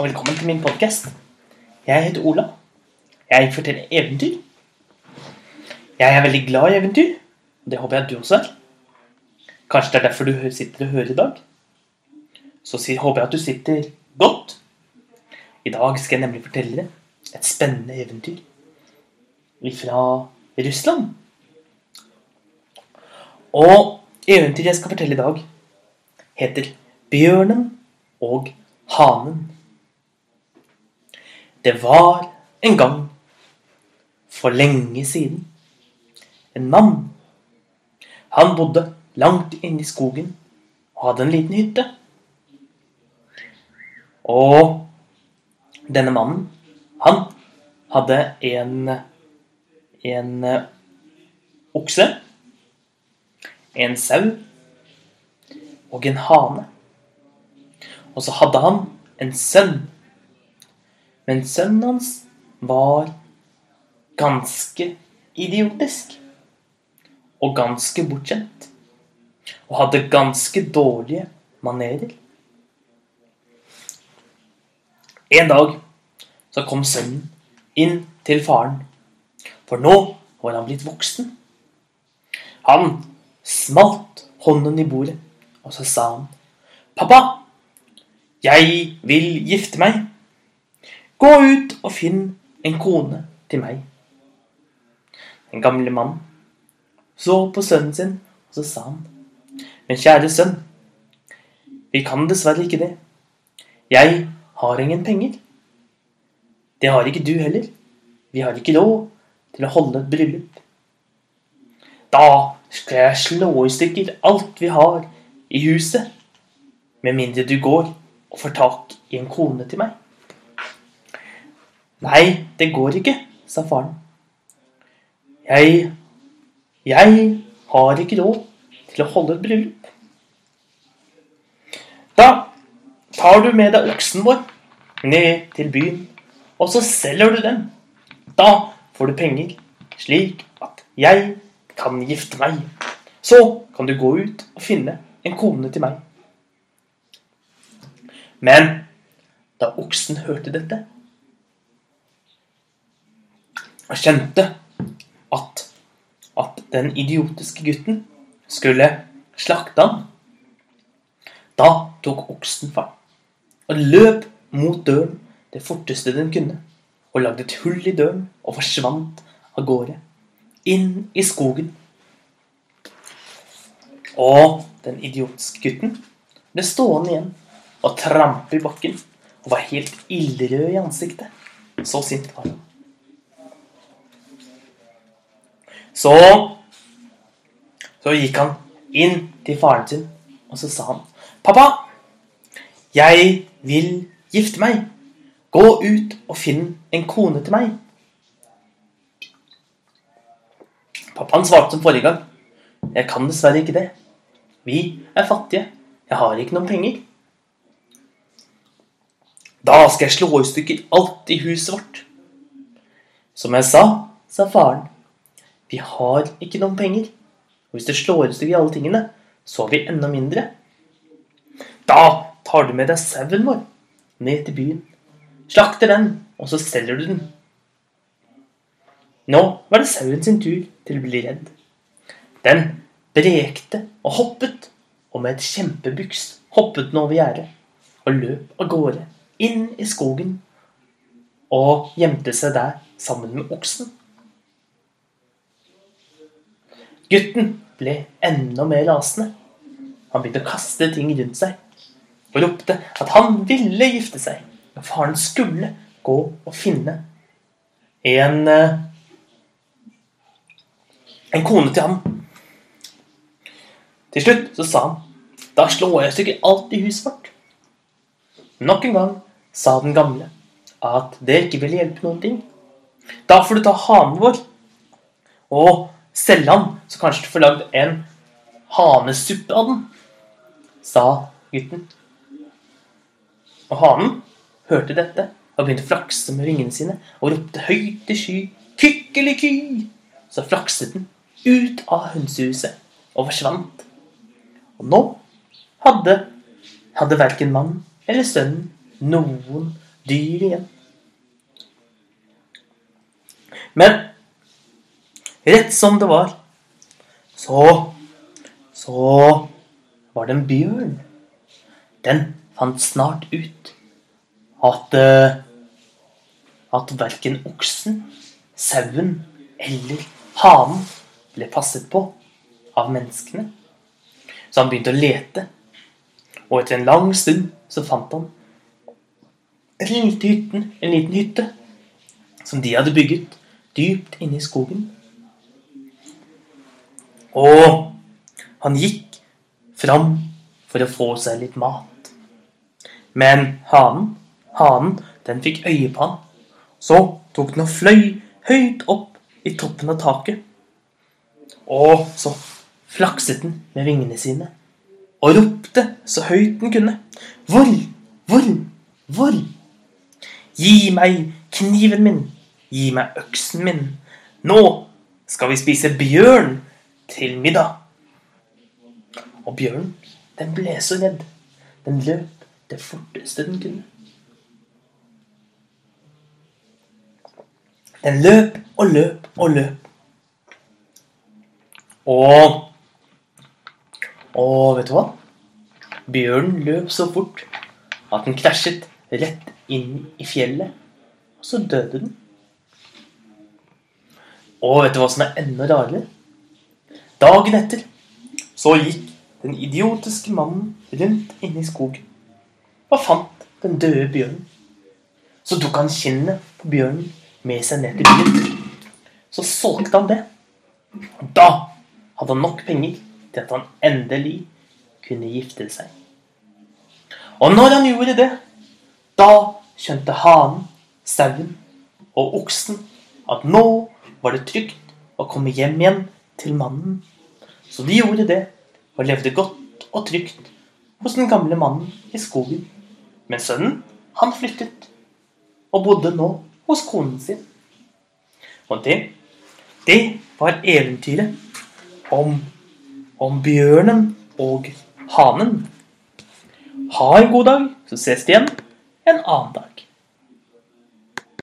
og velkommen til min podkast. Jeg heter Ola. Jeg forteller eventyr. Jeg er veldig glad i eventyr, og det håper jeg at du også er. Kanskje det er derfor du sitter og hører i dag. Så håper jeg at du sitter godt. I dag skal jeg nemlig fortelle deg et spennende eventyr fra Russland. Og eventyret jeg skal fortelle i dag, heter Bjørnen og hanen. Det var en gang, for lenge siden, en mann. Han bodde langt inne i skogen og hadde en liten hytte. Og denne mannen, han hadde en en eh, okse, en sau og en hane. Og så hadde han en sønn. Men sønnen hans var ganske idiotisk. Og ganske bortskjemt. Og hadde ganske dårlige manerer. En dag så kom sønnen inn til faren. For nå var han blitt voksen. Han smalt hånden i bordet, og så sa han Pappa, jeg vil gifte meg. Gå ut og finn en kone til meg. Den gamle mannen så på sønnen sin, og så sa han Men kjære sønn, vi kan dessverre ikke det. Jeg har ingen penger. Det har ikke du heller. Vi har ikke råd til å holde et bryllup. Da skal jeg slå i stykker alt vi har i huset, med mindre du går og får tak i en kone til meg. Nei, det går ikke, sa faren. Jeg Jeg har ikke råd til å holde et bryllup. Da tar du med deg oksen vår ned til byen, og så selger du den. Da får du penger, slik at jeg kan gifte meg. Så kan du gå ut og finne en kone til meg. Men da oksen hørte dette og skjønte at, at den idiotiske gutten skulle slakte han, da tok oksen fart og løp mot døren det forteste den kunne, og lagde et hull i døren og forsvant av gårde, inn i skogen. Og den idiotiske gutten ble stående igjen og trampe i bakken og var helt ildrød i ansiktet. Så sint var han. Så Så gikk han inn til faren sin, og så sa han Pappa, jeg vil gifte meg. Gå ut og finn en kone til meg. Pappaen svarte som forrige gang. Jeg kan dessverre ikke det. Vi er fattige. Jeg har ikke noen penger. Da skal jeg slå i stykker alt i huset vårt. Som jeg sa, sa faren. Vi har ikke noen penger. Og hvis det slår i alle tingene, så har vi enda mindre. Da tar du med deg sauen vår ned til byen. Slakter den, og så selger du den. Nå var det sauen sin tur til å bli redd. Den brekte og hoppet, og med et kjempebyks hoppet den over gjerdet og løp av gårde inn i skogen og gjemte seg der sammen med oksen. Gutten ble enda mer rasende. Han begynte å kaste ting rundt seg og ropte at han ville gifte seg. Og faren skulle gå og finne en eh, en kone til ham. Til slutt så sa han da slår jeg i stykker alt i huset vårt. Nok en gang sa den gamle at det ikke ville hjelpe noen ting. Da får du ta hanen vår og selge han, så kanskje du får lagd en hanesuppe av den, sa gutten. Og hanen hørte dette og begynte å flakse med vingene sine og ropte høyt til sky Kykkeliky! Så flakset den ut av hønsehuset og forsvant. Og nå hadde, hadde verken mannen eller sønnen noen dyr igjen. Men rett som det var, så Så var det en bjørn. Den fant snart ut at uh, at verken oksen, sauen eller hanen ble passet på av menneskene. Så han begynte å lete, og etter en lang stund så fant han en liten hytte, en liten hytte som de hadde bygget dypt inne i skogen. Og han gikk fram for å få seg litt mat. Men hanen, hanen, den fikk øye på han så tok den og fløy høyt opp i toppen av taket. Og så flakset den med vingene sine og ropte så høyt den kunne. Hvor, hvor, hvor? Gi meg kniven min, gi meg øksen min. Nå skal vi spise bjørn til middag. Og bjørnen, den ble så redd. Den løp det forteste den kunne. Den løp og løp og løp. Og Og vet du hva? Bjørnen løp så fort at den krasjet rett inn i fjellet. Og så døde den. Og vet du hva som er enda rarere? Dagen etter så gikk den idiotiske mannen rundt inne i skogen og fant den døde bjørnen. Så tok han kinnet på bjørnen med seg ned til byen. Så solgte han det. Da hadde han nok penger til at han endelig kunne gifte seg. Og når han gjorde det, da skjønte hanen, sauen og oksen at nå var det trygt å komme hjem igjen til mannen. Så de gjorde det og levde godt og trygt hos den gamle mannen i skogen. Men sønnen, han flyttet og bodde nå hos konen sin. Og det, det var eventyret om, om bjørnen og hanen. Ha en god dag, så ses det igjen en annen dag.